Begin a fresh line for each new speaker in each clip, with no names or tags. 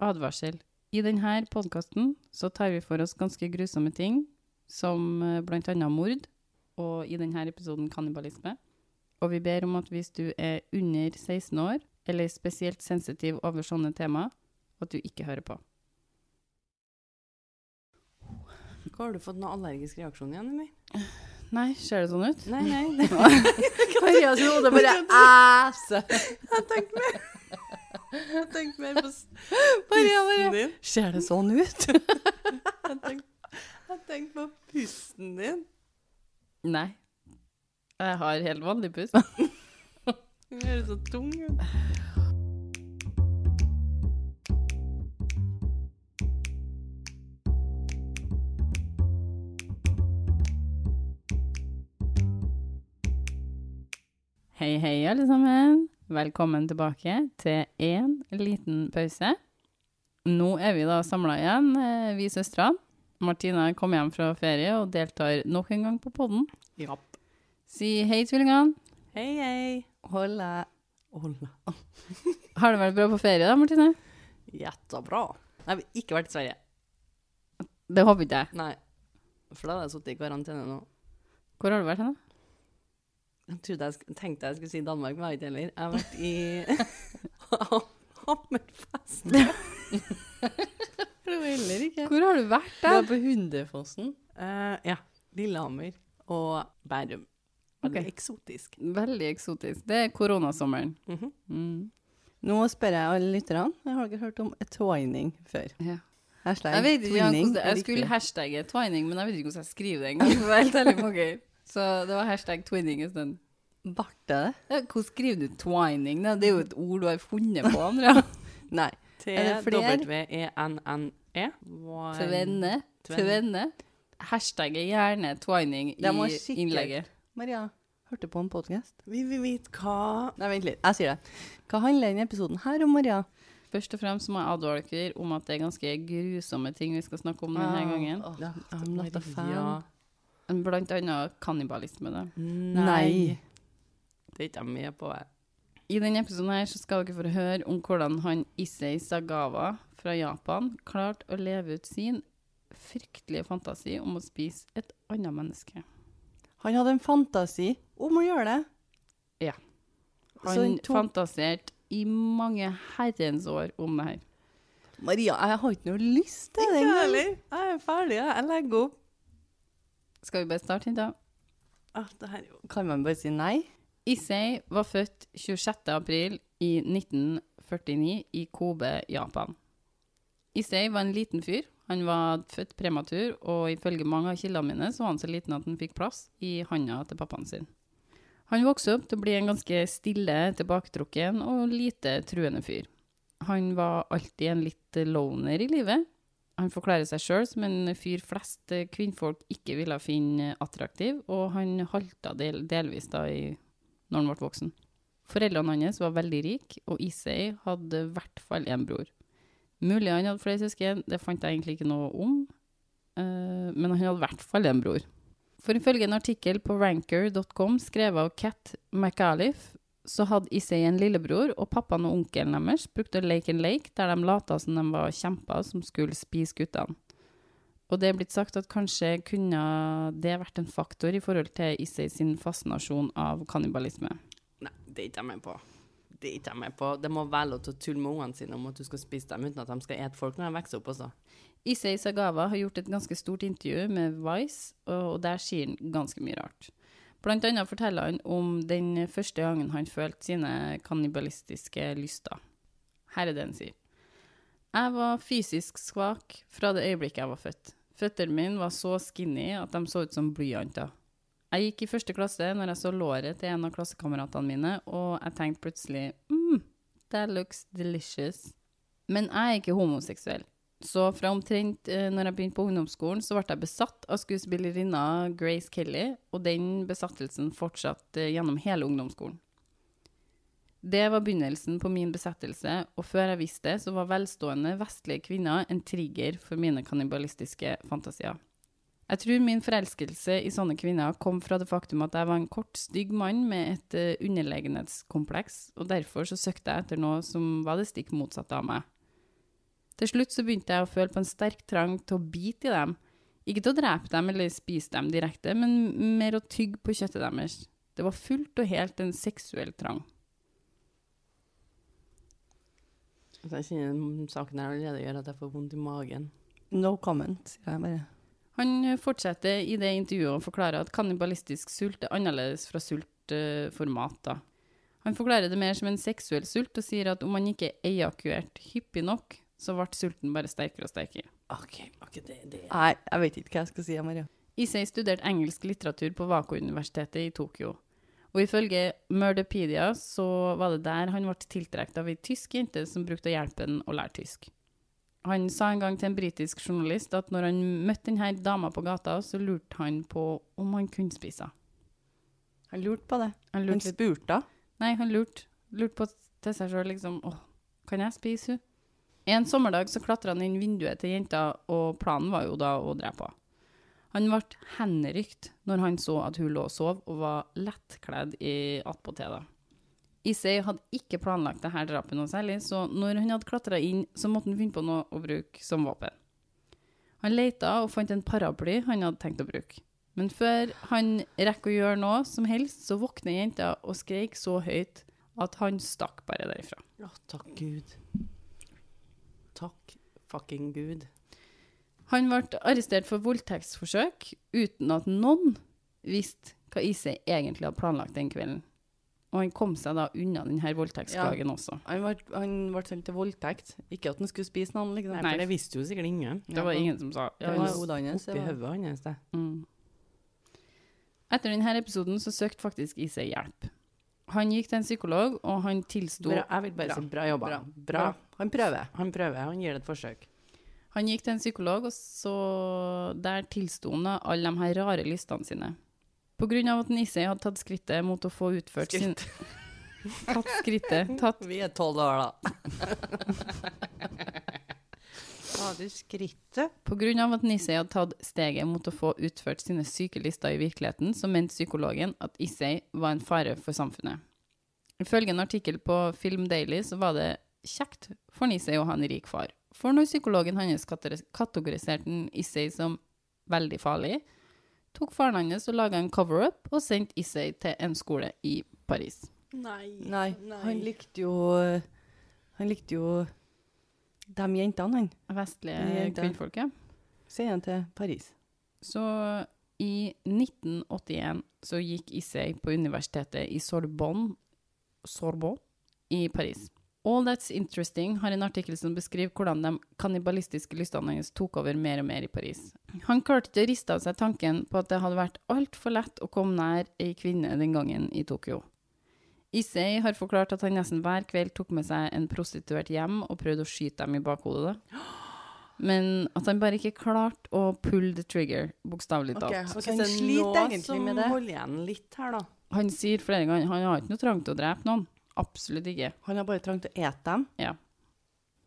Advarsel. I denne podkasten så tar vi for oss ganske grusomme ting, som bl.a. blant annet mord, og i denne episoden kannibalisme. Og vi ber om at hvis du er under 16 år, eller spesielt sensitiv over sånne tema, at du ikke hører på.
Hva Har du fått noen allergisk reaksjon igjen, Emil?
Nei, ser det sånn ut?
Nei, nei. Det,
Maria sin hode bare æser.
jeg tenkte mer Jeg tenkte mer på pusten din.
Ser det sånn ut?
Jeg tenkte, på pusten din.
Nei. Jeg har helt vanlig pust.
Den høres så tung ut.
Hei, hei, alle sammen. Velkommen tilbake til én liten pause. Nå er vi da samla igjen, eh, vi søstrene. Martina kom hjem fra ferie og deltar nok en gang på podden.
Ja.
Si hei, tvillingene.
Hei, hei.
Hola.
Hola.
Har det vært bra på ferie, da, Martine?
Jettebra. Jeg har ikke vært i Sverige.
Det håper ikke jeg.
Nei. For da hadde jeg sittet i karantene nå.
Hvor har du vært hen, da?
Jeg jeg tenkte jeg skulle si Danmark, men jeg har ikke heller. Jeg har vært i Hammerfest.
Heller ikke.
Hvor har du vært,
Du er på Hundefossen.
Uh, ja. Lillehammer og Bærum. Veldig
okay.
eksotisk.
Veldig eksotisk. Det er koronasommeren.
Mhm.
Mm.
Nå spør jeg alle lytterne. Jeg har dere hørt om twining før?
Ja.
Hashtag
Jeg vet ikke det,
er
Jeg skulle hashtagge twining, men jeg vet ikke hvordan jeg skriver det engang. Så det var hashtag twinning en stund.
Ble det?
det? Hvordan skriver du twining? da? Det er jo et ord du har funnet på, Andrea.
Nei. Er?
T-W-E-N-N-E. Tvenne.
Tvenne. Tvenne. Hashtagget gjerne twining
Det
i innlegget.
Maria, hørte på en podkast?
Vi vil vite hva
Nei, vent litt. Jeg sier det. Hva handler denne episoden her om, Maria?
Først og fremst må jeg advare dere om at det er ganske grusomme ting vi skal snakke om denne gangen.
Åh,
Ja,
I'm not a fan.
Blant annet kannibalisme. da.
Nei. Det er ikke jeg med på. jeg.
I denne episoden her så skal dere få høre om hvordan han Issei Sagawa fra Japan klarte å leve ut sin fryktelige fantasi om å spise et annet menneske.
Han hadde en fantasi om å gjøre det.
Ja. Han
han tok-
fantaserte i mange herrens år om det her.
Maria, jeg har ikke noe lyst til det
Ikke heller. Jeg er ferdig. jeg. Jeg legger opp.
Skal vi bare starte, da?
Ah, det her er jo
Kan man bare si nei?
Issei var født 26. april i 1949 i Kobe, Japan. Issei var en liten fyr. Han var født prematur, og ifølge mange av kildene mine så var han så liten at han fikk plass i handa til pappaen sin. Han vokste opp til å bli en ganske stille, tilbaketrukken og lite truende fyr. Han var alltid en litt loner i livet. Han forklarer seg sjøl som en fyr flest kvinnfolk ikke ville finne attraktiv, og han halta del, delvis da i når han ble voksen. Foreldrene hans var veldig rike, og Issei hadde i hvert fall én bror. Mulig han hadde flere søsken, det fant jeg egentlig ikke noe om, eh, men han hadde i hvert fall en bror. For ifølge en artikkel på ranker.com skrevet av Kat McAuliffe, så hadde Issei en lillebror, og pappaen og onkelen deres brukte Lake and Lake, der de lata som de var kjemper som skulle spise guttene. Og det er blitt sagt at kanskje kunne det vært en faktor i forhold til Issei sin fascinasjon av kannibalisme.
Nei, det er ikke jeg med på. Det er ikke jeg med på. Det må være lov til å tulle med ungene sine om at du skal spise dem uten at de skal ete folk når de vokser opp også.
Issei Sagawa har gjort et ganske stort intervju med Vice, og der sier han ganske mye rart. Blant annet forteller han om den første gangen han følte sine kannibalistiske lyster. Her er det han sier. Jeg var fysisk svak fra det øyeblikket jeg var født. Føttene mine var så skinny at de så ut som blyanter. Jeg gikk i første klasse når jeg så låret til en av klassekameratene mine, og jeg tenkte plutselig mm, that looks delicious. Men jeg er ikke homoseksuell. Så fra omtrent eh, når jeg begynte på ungdomsskolen, så ble jeg besatt av skuespillerinna Grace Kelly, og den besattelsen fortsatte eh, gjennom hele ungdomsskolen. Det var begynnelsen på min besettelse, og før jeg visste det, så var velstående vestlige kvinner en trigger for mine kannibalistiske fantasier. Jeg tror min forelskelse i sånne kvinner kom fra det faktum at jeg var en kort, stygg mann med et eh, underlegenhetskompleks, og derfor så søkte jeg etter noe som var det stikk motsatte av meg. Til slutt så begynte jeg å føle på en sterk trang til å bite i dem. Ikke til å drepe dem eller spise dem direkte, men mer å tygge på kjøttet deres. Det var fullt og helt en seksuell trang.
Altså, jeg kjenner saken her allerede gjør at jeg får vondt i magen.
No comment, sier jeg bare.
Han fortsetter i det intervjuet og forklarer at kannibalistisk sult er annerledes fra sult for mat. da. Han forklarer det mer som en seksuell sult og sier at om man ikke er ejakuert hyppig nok, så ble sulten bare sterkere og sterkere.
OK, ok, det, det.
Nei, jeg vet ikke hva jeg skal si, Maria.
Issei studerte engelsk litteratur på Wako-universitetet i Tokyo. Og ifølge Murderpedia så var det der han ble tiltrukket av ei tysk jente som brukte å hjelpe ham å lære tysk. Han sa en gang til en britisk journalist at når han møtte denne dama på gata, så lurte han på om han kunne spise henne.
Han lurte på det.
Han
Han spurte henne.
Nei, han lurte, lurt på til seg sjøl, liksom Å, kan jeg spise henne? En sommerdag så klatra han inn vinduet til jenta, og planen var jo da å drepe henne. Han ble henrykt når han så at hun lå og sov og var lettkledd i attpåtil. Issei hadde ikke planlagt dette drapet noe særlig, så når han hadde klatra inn, så måtte han finne på noe å bruke som våpen. Han leita og fant en paraply han hadde tenkt å bruke. Men før han rekker å gjøre noe som helst, så våkner jenta og skreik så høyt at han stakk bare derifra.
Å, takk Gud. Takk fucking Gud.
Han ble arrestert for voldtektsforsøk uten at noen visste hva Ise egentlig hadde planlagt den kvelden. Og han kom seg da unna denne voldtektsklagen også.
Han ble, han ble sendt til voldtekt. Ikke at han skulle spise noen, liksom.
Nei, for det visste jo sikkert ingen.
Det var ingen som sa
Det var
ja.
hodet hans. det
Oppi
var-
hodet hans, det.
Mm. Etter denne episoden så søkte faktisk Ise hjelp. Han gikk til en psykolog, og han tilsto
Bra, jeg vil bare
Bra.
si bra jobba.
Bra.
Bra.
Han prøver.
Han prøver, han gir det et forsøk.
Han gikk til en psykolog, og så der tilsto han alle de her rare lystene sine. På grunn av at Nissei hadde tatt skrittet mot å få utført sin Tatt skrittet. Tatt
Vi er tolv år, da. Ta du skrittet?
Av at Nisei hadde tatt steget mot å få utført sine syke lister i virkeligheten, så mente psykologen at Issei var en fare for samfunnet. Ifølge en artikkel på Film Daily så var det kjekt for Nisei å ha en rik far. For når psykologen hans kategoriserte Issei som veldig farlig, tok faren hans og laga en cover-up og sendte Issei til en skole i Paris.
Nei.
Nei, han likte jo Han likte jo de jentene, han.
Vestlige kvinnfolket.
Sier han til Paris.
Så i 1981 så gikk Issei på universitetet i Sorbonne, Sorbonne i Paris. All That's Interesting har en artikkel som beskriver hvordan de kannibalistiske lystene hans tok over mer og mer i Paris. Han klarte ikke å riste av seg tanken på at det hadde vært altfor lett å komme nær ei kvinne den gangen i Tokyo. Issei har forklart at han nesten hver kveld tok med seg en prostituert hjem og prøvde å skyte dem i bakhodet. da. Men at han bare ikke klarte å pull the trigger, bokstavelig talt.
Ok,
Ok,
han
så er
sliter egentlig med det.
holder igjen litt her, da.
Han sier flere ganger han har ikke noe trang til å drepe noen. Absolutt ikke.
Han har bare trang til å ete dem. Ja.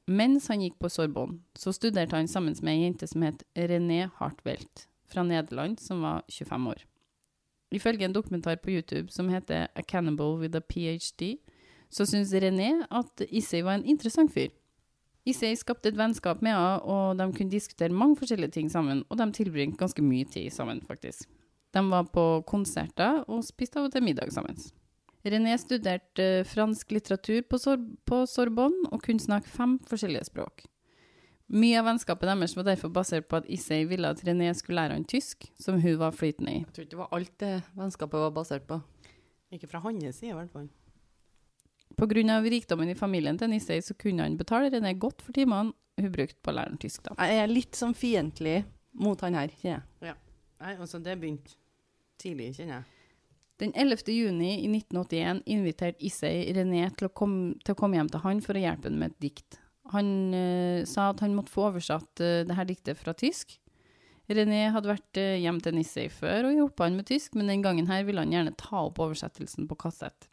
Mens han gikk på Sorbonne, så studerte han sammen med ei jente som het René Hartwelt fra Nederland, som var 25 år. Ifølge en dokumentar på YouTube som heter A Cannibal with a PhD, så syns René at Issei var en interessant fyr. Issei skapte et vennskap med henne, og de kunne diskutere mange forskjellige ting sammen, og de tilbringte ganske mye tid sammen, faktisk. De var på konserter og spiste av og til middag sammen. René studerte eh, fransk litteratur på, Sor på Sorbonne og kunne snakke fem forskjellige språk. Mye av vennskapet deres var derfor basert på at Issei ville at René skulle lære han tysk, som hun var flytende i.
Jeg tror ikke det var alt det vennskapet var basert på.
Ikke fra hans side, i hvert fall.
Av rikdommen i familien til Issei, så kunne han betale René godt for timene hun brukte på å lære han tysk. da.
Jeg er litt sånn fiendtlig mot han her, kjenner jeg.
Nei, altså, det begynte tidlig, kjenner jeg.
Den 11. juni i 1981 inviterte Issei René til å, komme, til å komme hjem til han for å hjelpe ham med et dikt. Han eh, sa at han måtte få oversatt uh, det diktet fra tysk. René hadde vært uh, hjem til Nissei før og hjulpet han med tysk, men den gangen her ville han gjerne ta opp oversettelsen på kassett.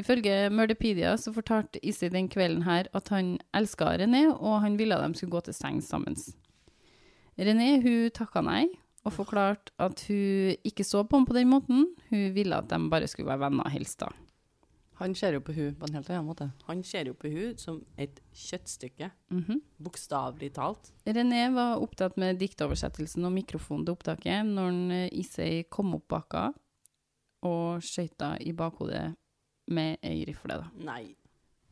Ifølge Murderpedia så fortalte Issei den kvelden her at han elska René, og han ville at de skulle gå til sengs sammen. René hun takka nei, og forklarte at hun ikke så på ham på den måten. Hun ville at de bare skulle være venner helst da.
Han ser jo på hun på en helt annen måte.
Han ser jo på hun som et kjøttstykke,
Mhm.
bokstavelig talt.
René var opptatt med diktoversettelsen og mikrofonen til opptaket når han, eh, Issei kom opp baka og skøyta i bakhodet med ei rifle. Da.
Nei.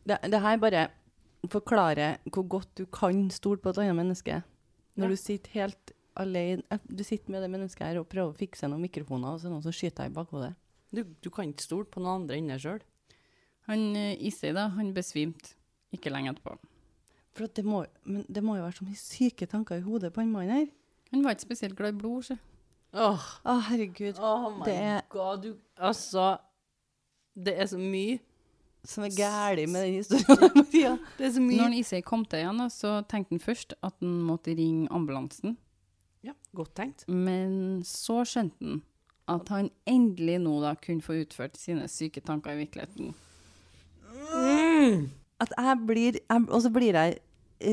Det, det her bare forklarer hvor godt du kan stole på et annet menneske. Når
Ja.
du sitter helt alene eh, Du sitter med det mennesket her og prøver å fikse noen mikrofoner, og så er det noen som skyter deg i bakhodet.
Du, du kan ikke stole på noen andre enn deg sjøl.
Han eh, Issei da, han besvimte ikke lenge etterpå.
For det, må, men det må jo være så mye syke tanker i hodet på han mannen her.
Han var ikke spesielt glad i blod. Så.
Åh,
oh, herregud.
oh my
Det er-
god, du Altså, det er så mye.
Som er galt med den historien. ja,
Det er så
Når
mye.
han Issei kom til igjen, så tenkte han først at han måtte ringe ambulansen.
Ja, godt tenkt.
Men så skjønte han at han endelig nå da kunne få utført sine syke tanker i virkeligheten.
At jeg blir Og så blir jeg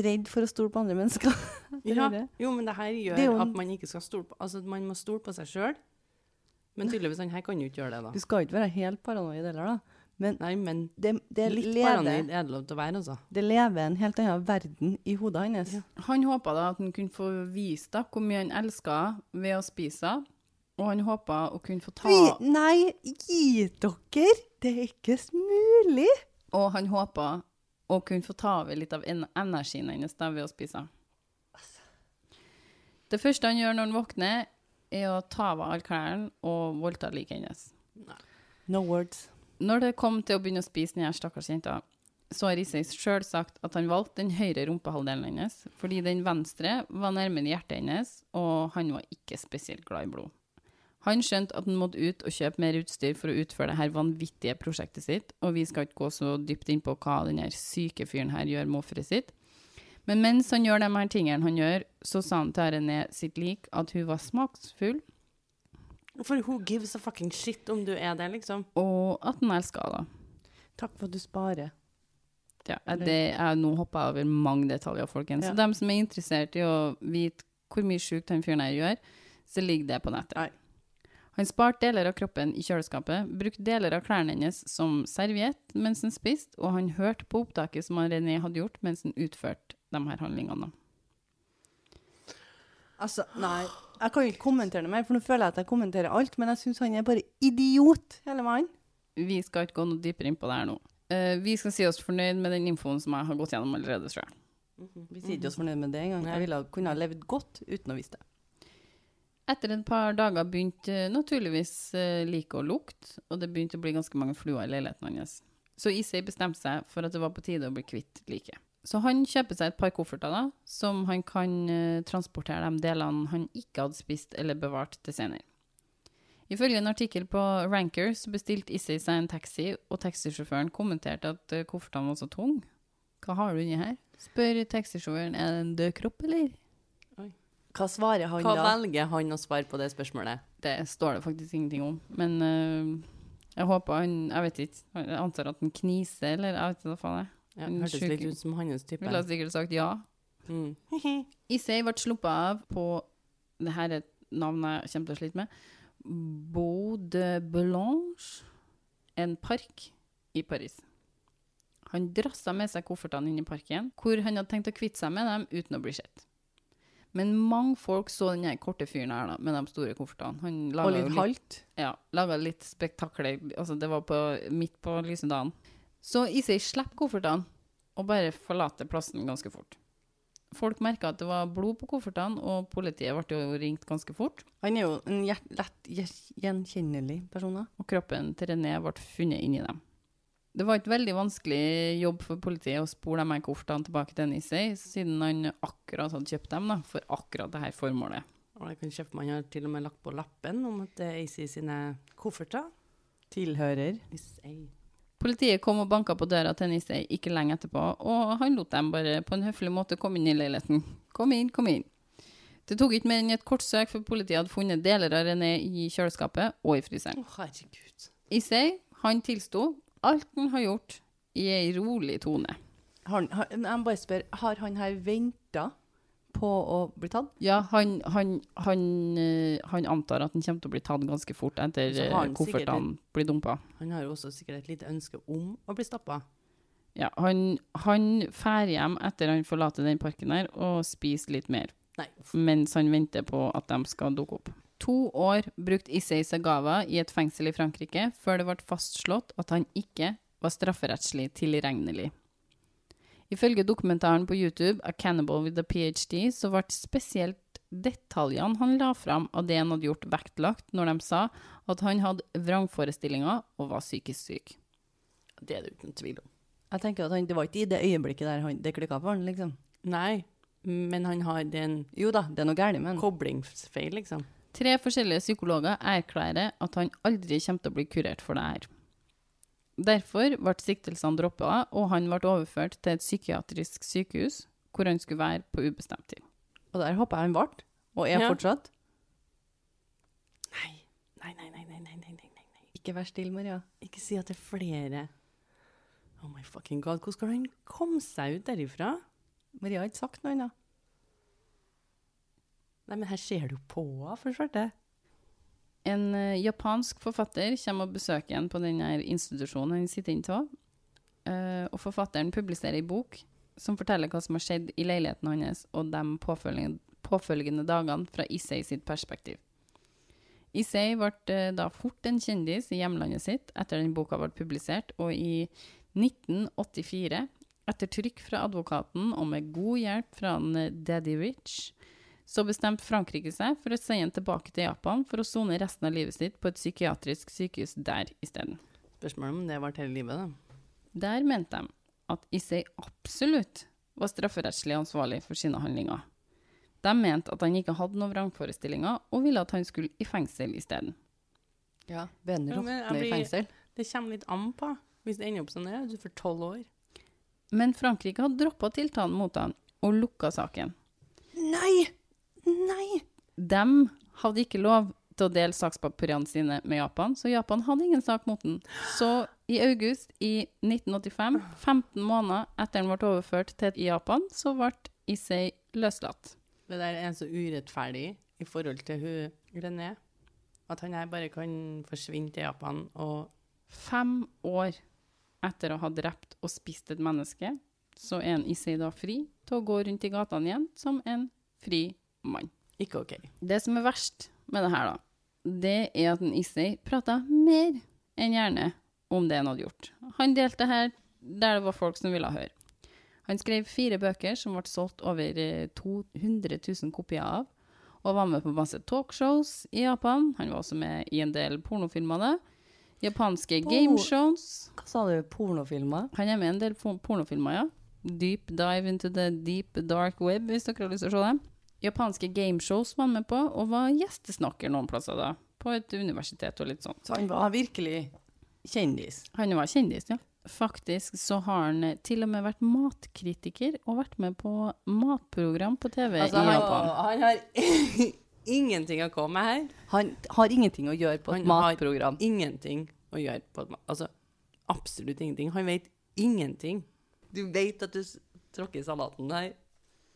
redd for å stole på andre mennesker.
Ja, jo, men det her gjør
Det jo en-
at man ikke skal stole på Altså, man må stole på seg sjøl. Men tydeligvis, han her kan jo ikke gjøre det, da.
Du skal ikke være helt paranoid heller, da. Men
Nei, men
det, det,
litt
lever,
paranoid er det lov til å være, altså.
det lever en helt annen verden i hodet hans.
Ja.
Han håpa da at han kunne få vise da hvor mye han elska ved å spise henne, og han håpa å kunne få ta
Vi, nei, gi dere! Det er ikke mulig!
Og han håpa å kunne få ta over litt av energien hennes da ved å spise. Det første han gjør når han våkner, er å ta av alle klærne og voldta liket hennes.
No words.
Når det kom til å begynne å spise den stakkars jenta, så har Issei sjøl sagt at han valgte den høyre rumpehalvdelen hennes, fordi den venstre var nærmere hjertet hennes, og han var ikke spesielt glad i blod. Han skjønte at han måtte ut og kjøpe mer utstyr for å utføre det her vanvittige prosjektet sitt, og vi skal ikke gå så dypt inn på hva denne syke fyren her gjør med offeret sitt. Men mens han gjør de her tingene han gjør, så sa han til René sitt lik at hun var smaksfull,
For who gives a fucking shit om du er det, liksom?
og at han elska henne.
Takk for at du sparer.
Ja, det er nå hopper jeg over mange detaljer, folkens.
Ja.
Så dem som er interessert i å vite hvor mye sjukt han fyren her gjør, så ligger det på nettet.
Nei.
Han sparte deler av kroppen i kjøleskapet, brukte deler av klærne hennes som serviett mens han spiste, og han hørte på opptaket som René hadde gjort mens han utførte de her handlingene.
Altså, nei. Jeg kan jo ikke kommentere det mer, for nå føler jeg at jeg kommenterer alt, men jeg syns han er bare idiot, hele mannen.
Vi skal ikke gå noe dypere inn på det her nå. Uh, vi skal si oss fornøyd med den infoen som jeg har gått gjennom allerede, tror jeg.
Vi sier ikke oss fornøyd med det engang. Jeg ville kunne ha levd godt uten å vite det.
Etter et par dager begynte eh, naturligvis like liket å lukte, og det begynte å bli ganske mange fluer i leiligheten hans. Så Issei bestemte seg for at det var på tide å bli kvitt liket. Så han kjøper seg et par kofferter da, som han kan eh, transportere de delene han ikke hadde spist eller bevart til senere. Ifølge en artikkel på Ranker så bestilte Issei seg en taxi, og taxisjåføren kommenterte at eh, koffertene var så tunge. Hva har du inni her? Spør taxisjåføren er det en død kropp, eller?
Hva svarer han
Hva
da?
velger han å svare på det spørsmålet?
Det står det faktisk ingenting om. Men uh, jeg håper han Jeg vet ikke. Jeg antar at han kniser, eller jeg vet ikke hva faen det er.
Ja,
En
hørtes litt ut som hans type.
Ville sikkert sagt ja.
Mm.
Issei ble sluppet av på Det her er et navn jeg kommer til å slite med. Beau de Blanche, en park i Paris. Han drassa med seg koffertene inn i parken, hvor han hadde tenkt å kvitte seg med dem uten å bli sett. Men mange folk så den korte fyren her da, med de store koffertene. Han
Og litt
litt
halvt?
ja, laga litt spektakler. Altså, det var på, midt på lyse dagen. Så Issei slipper koffertene og bare forlater plassen ganske fort. Folk merka at det var blod på koffertene, og politiet ble jo ringt ganske fort.
Han er jo en lett gjenkjennelig person. da.
Og kroppen til René ble funnet inni dem. Det var et veldig vanskelig jobb for politiet å spore de her koffertene tilbake til Nisei, siden han akkurat hadde kjøpt dem da, for akkurat dette formålet.
Og jeg kan kjøpe Man har til og med lagt på lappen om at det er AC sine kofferter.
Tilhører.
Hvis
Politiet kom og banka på døra til Nisei ikke lenge etterpå, og han lot dem bare på en høflig måte komme inn i leiligheten. Kom inn, kom inn. Det tok ikke mer enn et kort søk før politiet hadde funnet deler av René i kjøleskapet og i fryseren.
Å, herregud.
Issei, han tilsto alt han har gjort, i ei rolig tone.
Han, han- jeg bare spør, har han her venta på å bli tatt?
Ja, han, han, han, eh, han antar at han kommer til å bli tatt ganske fort etter eh, koffertene blir dumpa.
Han har jo også sikkert et lite ønske om å bli stappa.
Ja, han, han fær hjem etter han forlater den parken her og spiser litt mer,
Nei.
mens han venter på at de skal dukke opp. To år brukte Issei Sagawa i et fengsel i Frankrike før det ble fastslått at han ikke var strafferettslig tilregnelig. Ifølge dokumentaren på YouTube A Cannibal with a PhD så ble spesielt detaljene han la fram av det han hadde gjort, vektlagt når de sa at han hadde vrangforestillinger og var psykisk syk.
Det er det uten tvil om.
Jeg tenker at han, Det var ikke i det øyeblikket der han, det klikka for han, liksom.
Nei, men han har det er en
Jo da, det er noe galt med han.
koblingsfeil, liksom.
Tre forskjellige psykologer erklærer at han aldri kommer til å bli kurert for det her. Derfor ble siktelsene droppa, og han ble overført til et psykiatrisk sykehus, hvor han skulle være på ubestemt tid.
Og der håper jeg han ble, og er
ja.
fortsatt.
Nei. Nei, nei, nei, nei, nei, nei, nei, nei.
Ikke vær stille, Maria.
Ikke si at det er flere. Oh my fucking god, hvordan skal han komme seg ut derifra?
Maria har ikke sagt noe annet.
Nei, men her ser du på henne, for svarte.
En eh, japansk forfatter kommer og besøker henne på denne institusjonen han sitter inne til. Eh, og forfatteren publiserer en bok som forteller hva som har skjedd i leiligheten hans og de påfølgende, påfølgende dagene fra Issei sitt perspektiv. Issei ble eh, da fort en kjendis i hjemlandet sitt etter den boka ble publisert, og i 1984, etter trykk fra advokaten og med god hjelp fra en Daddy Rich, så bestemte Frankrike seg for å sende ham tilbake til Japan for å sone resten av livet sitt på et psykiatrisk sykehus der isteden.
Spørsmålet om det varte hele livet, da.
Der mente de at Issei absolutt var strafferettslig ansvarlig for sine handlinger. De mente at han ikke hadde noen vrangforestillinger, og ville at han skulle i fengsel isteden.
Ja, Venner råtner i fengsel.
Det kommer litt an på. Hvis det ender opp sånn, er du for tolv år.
Men Frankrike hadde droppa tiltalen mot han og lukka saken.
Nei! Nei!
De hadde ikke lov til å dele sakspapirene sine med Japan, så Japan hadde ingen sak mot den. Så i august i 1985, 15 måneder etter han ble overført til Japan, så ble Issei løslatt.
Det der er så urettferdig i forhold til hun René. At han her bare kan forsvinne til Japan og
Fem år etter å ha drept og spist et menneske, så er en Issei da fri til å gå rundt i gatene igjen som en fri mann.
Ikke OK.
Det som er verst med det her, da, det er at en Issei prata mer enn gjerne om det han hadde gjort. Han delte her der det var folk som ville høre. Han skrev fire bøker som ble solgt over eh, 200 000 kopier av, og var med på masse talkshows i Japan. Han var også med i en del pornofilmer. da. Japanske
Por
gameshows.
Hva sa du? Pornofilmer?
Han er med i en del pornofilmer, ja. Deep dive into the deep dark web, hvis dere har lyst til å se dem. Japanske gameshows var han med på, og var gjestesnakker noen plasser da. På et universitet og litt sånt.
Så han var virkelig kjendis.
Han var kjendis, ja. Faktisk så har han eh, til og med vært matkritiker og vært med på matprogram på TV
Altså,
i Japan.
han har ingenting å komme med her.
Han har ingenting å gjøre på et
Han har. Ingenting å gjøre på et matprogram. Altså, absolutt ingenting. Han vet ingenting. Du vet at du tråkker i salaten der.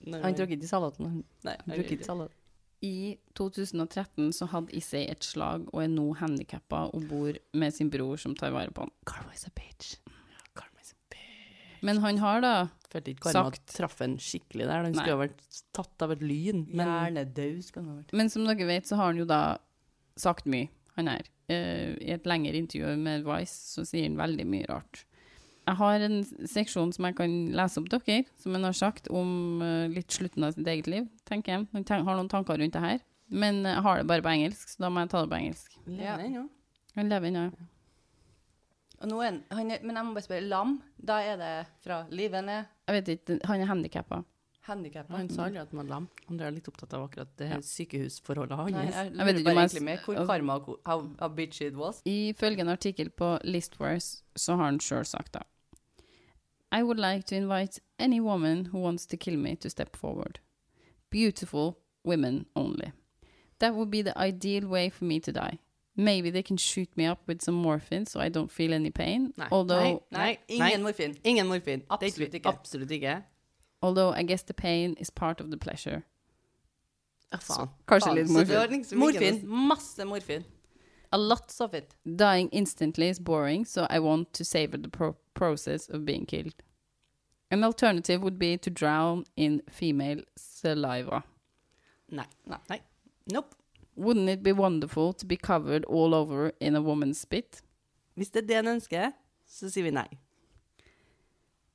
Når
Han tråkker ikke salaten.
Nei,
han bruker ikke salat.
I 2013 så hadde Issei et slag og er nå handikappa og bor med sin bror som tar vare på han.
Karma is a bitch. Karma is a bitch.
Men han har da
Følte ikke Karma
Sagt.
traff en skikkelig der. Han skulle ha vært tatt av et lyn. Men
Hjernedød skal han ha vært.
Men som dere vet, så har han jo da sagt mye, han her. Uh, I et lengre intervju med Vice så sier han veldig mye rart. Jeg har en seksjon som jeg kan lese opp dere, som han har sagt om eh, litt slutten av sitt eget liv, tenker jeg. Han ten har noen tanker rundt det her. Men jeg har det bare på engelsk, så da må jeg ta det på engelsk.
lever
Ja.
ennå.
Han lever ennå. ja.
Og nå er han, er, men jeg må bare spørre, lam, da er det fra livet ned,
Jeg vet ikke, han er handikappa.
handikappa?
Han sa aldri at han var lam. Han er litt opptatt av akkurat det
Ja.
sykehusforholdet
Nei,
hans.
jeg
vet
bare egentlig med hvor
altså-
karma, how, how bitch it was.
Ifølge en artikkel på Listwars så har han sjøl sagt da I would like to invite any woman who wants to kill me to step forward. Beautiful women only. That would be the ideal way for me to die. Maybe they can shoot me up with some morphine so I don't feel any pain.
Nei.
Although
Nei.
Nei, ingen morfin.
Ingen morfin. Det
Absolutt ikke.
Absolutt ikke.
Although I guess the pain is part of the pleasure.
Ja, faen.
Kanskje
Faen,
litt
så det var
morfin.
liksom
Morfin. Masse morfin. A lot of it.
Dying instantly is boring, so I want to savor the pro process of being killed. An alternative would be to drown in female saliva.
Nei. Nei. Nope.
Wouldn't it be wonderful to be covered all over in a woman's spit?
Hvis det er det en ønsker, så sier vi nei.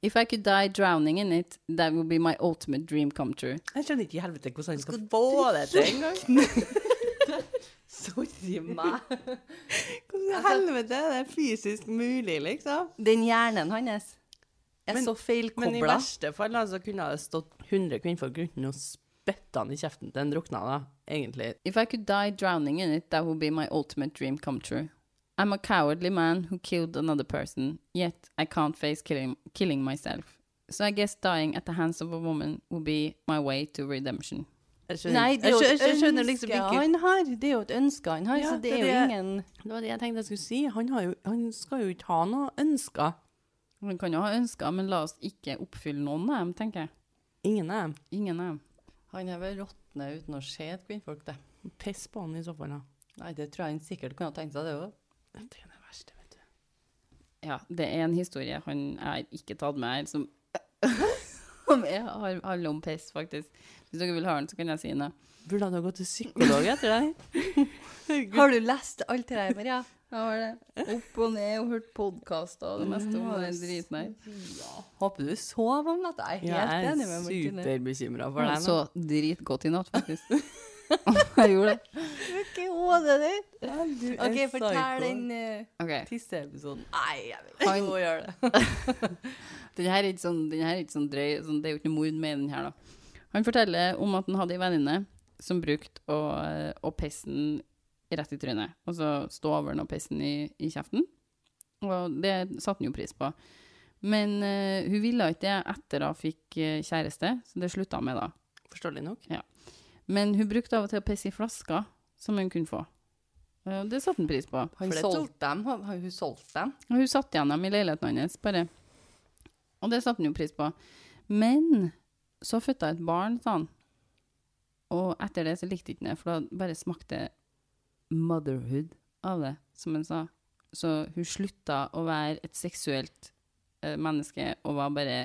If I could die drowning in it, that would be my ultimate dream come true.
Jeg skjønner ikke i helvete hvordan han skal få det til engang.
Sorry meg.
Hvordan i helvete er det fysisk mulig, liksom?
Den hjernen hans er
Men-
så
Men i verste fall altså, kunne det stått 100 kvinnfolk rundt den og spytta han i kjeften til en drukna, da, egentlig.
If I could die drowning in it, that would be my ultimate dream come true. I'm a cowardly man who killed another person, yet I can't face killing, killing myself. So I guess dying at the hands of a woman would be my way to redemption.
Jeg skjønner,
Nei, det er jo
jeg
et
skjønner, jeg skjønner liksom
ønske
ikke
han har. Det er jo et ønske han har,
Ja,
så det
det
er jo ingen
Det var det jeg tenkte jeg skulle si. Han, har jo, han skal jo ikke ha noe ønsker.
Han kan jo ha ønsker, men la oss ikke oppfylle noen av dem, tenker jeg.
Ingen av dem.
Ingen av dem.
Han er vel råtne uten å se et kvinnfolk, det.
Piss på han i så fall, da.
Nei, det tror jeg han sikkert kunne ha tenkt seg, det òg.
Det er det verste, vet du.
Ja, det er en historie han er ikke tatt med her, som som er, har, handler om piss, faktisk. Hvis dere vil høre den, så kan jeg si noe.
Burde han ha gått til psykolog etter deg?
Har du lest alt det der, Maria?
Jeg har det. Opp og ned og hørt podkaster og det meste om den driten her.
Håper du sov om natta. Jeg er
Ja,
helt
jeg
enig
er
med Martine.
superbekymra for deg
så dritgodt i natt, faktisk. jeg gjorde det.
Ikke hodet ditt.
du er
OK, fortell den uh,
okay.
tisseepisoden. Nei, jeg vil
Han-
ikke gjøre det.
Den her er ikke sånn, den her er ikke sånn drøy, sånn, det er jo ikke noe mord med den her, da. Han forteller om at han hadde ei venninne som brukte å, å pisse den rett i trynet. Og så stå over den og pisse den i, i kjeften. Og det satte han jo pris på. Men uh, hun ville ikke det etter hun fikk eh, kjæreste, så det slutta hun med da.
Forståelig nok.
Men hun brukte av og til å pisse i flasker som hun kunne få. Eh, Og det satte han pris på.
Han solgte dem. Har hun solgt dem?
Og hun satt igjen dem i leiligheten hans, bare. Og det satte han jo pris på. Men så fødte hun et barn, sa han. Og etter det så likte ikke det, for da bare smakte motherhood av det, som han sa. Så hun slutta å være et seksuelt eh, menneske og var bare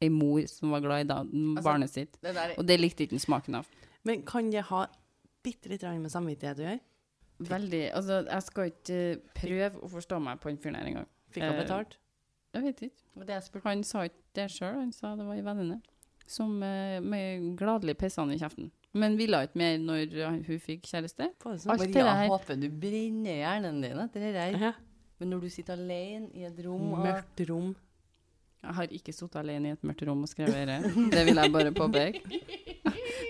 ei mor som var glad i da, barnet sitt.
Det der
Og det likte ikke han smaken av.
Men kan det ha bitte litt med samvittighet å gjøre?
Veldig Altså, jeg skal ikke eh, prøve å forstå meg på den fyren her engang.
Fikk han
Eh,
betalt?
Jeg vet ikke.
det jeg.
Han sa ikke det sjøl, han sa det var ei venninne som eh, med gladelig pissa han i kjeften. Men ville ikke mer når hun fikk kjæreste.
Sånn.
Alt det her.
håper du brenner hjernen din etter det der.
Ja.
Men når du sitter alene i et rom
Mørkt rom.
Jeg har ikke sittet alene i et mørkt rom og skrevet det. Det vil jeg bare påpeke.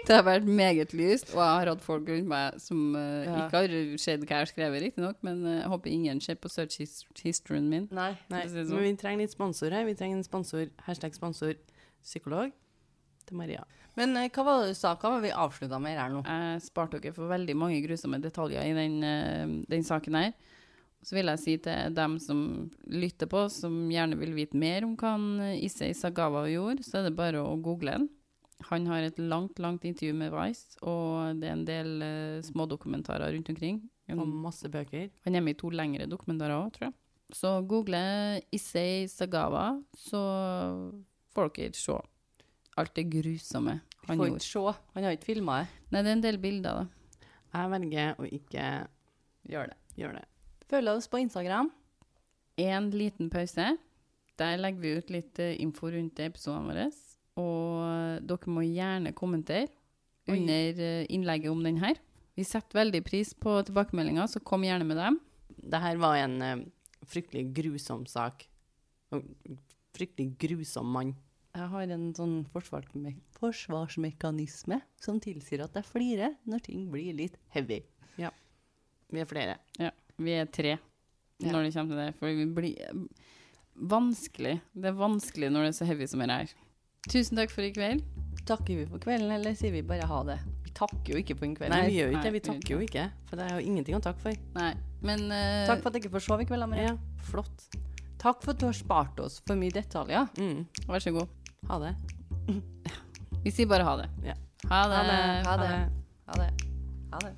Det har vært meget lyst, og jeg har hatt folk rundt meg som uh,
Ja.
ikke har sett hva jeg har skrevet, riktignok, men eh, jeg håper ingen ser på search his historyen min.
Nei.
Nei,
si sånn.
men vi trenger litt sponsor her. Vi trenger en sponsor, hashtag sponsor psykolog til Maria.
Men uh, hva var det du sa? Hva var vi avslutta med her nå?
Jeg sparte dere for veldig mange grusomme detaljer i den, den saken her. Så vil jeg si til dem som lytter på, som gjerne vil vite mer om hva eh, Issei Sagawa gjorde, så er det bare å google den. Han har et langt, langt intervju med Vice, og det er en del uh, små dokumentarer rundt omkring.
Og masse bøker.
han er med i to lengre dokumentarer òg, tror jeg. Så google Issei Sagawa, så får dere se alt det grusomme han gjorde.
Vi Får ikke se. Han har ikke filma det.
Nei, det er en del bilder, da.
Jeg velger å ikke
gjøre det.
Gjør det.
Følg oss på Instagram.
en liten pause. Der legger vi ut litt eh, info rundt episodene våre. Og dere må gjerne kommentere under eh, innlegget om den her. Vi setter veldig pris på tilbakemeldinger, så kom gjerne med dem.
Dette var en uh, fryktelig grusom sak. Fryktelig grusom mann.
Jeg har en sånn forsvarsme forsvarsmekanisme som tilsier at jeg flirer når ting blir litt heavy. Ja.
Vi er flere.
Ja, vi er tre
Ja.
når det kommer til det. For vi blir vanskelig. Det er vanskelig når det er så heavy som det er. Tusen takk for i kveld.
Takker vi for kvelden, eller sier vi bare ha det? Vi takker jo ikke på en kveld.
Nei, vi gjør ikke det. Vi takker jo ikke. For det er jo ingenting å takke for.
Nei, men Uh,
Takk for at dere får sove i kveld, Maria.
Ja, flott.
Takk for at du har spart oss for mye detaljer.
Mm.
vær så god.
Ha det.
Vi sier bare ha det.
Ja.
Ha det.
Ha det. Ha det. Ha det. Ha det.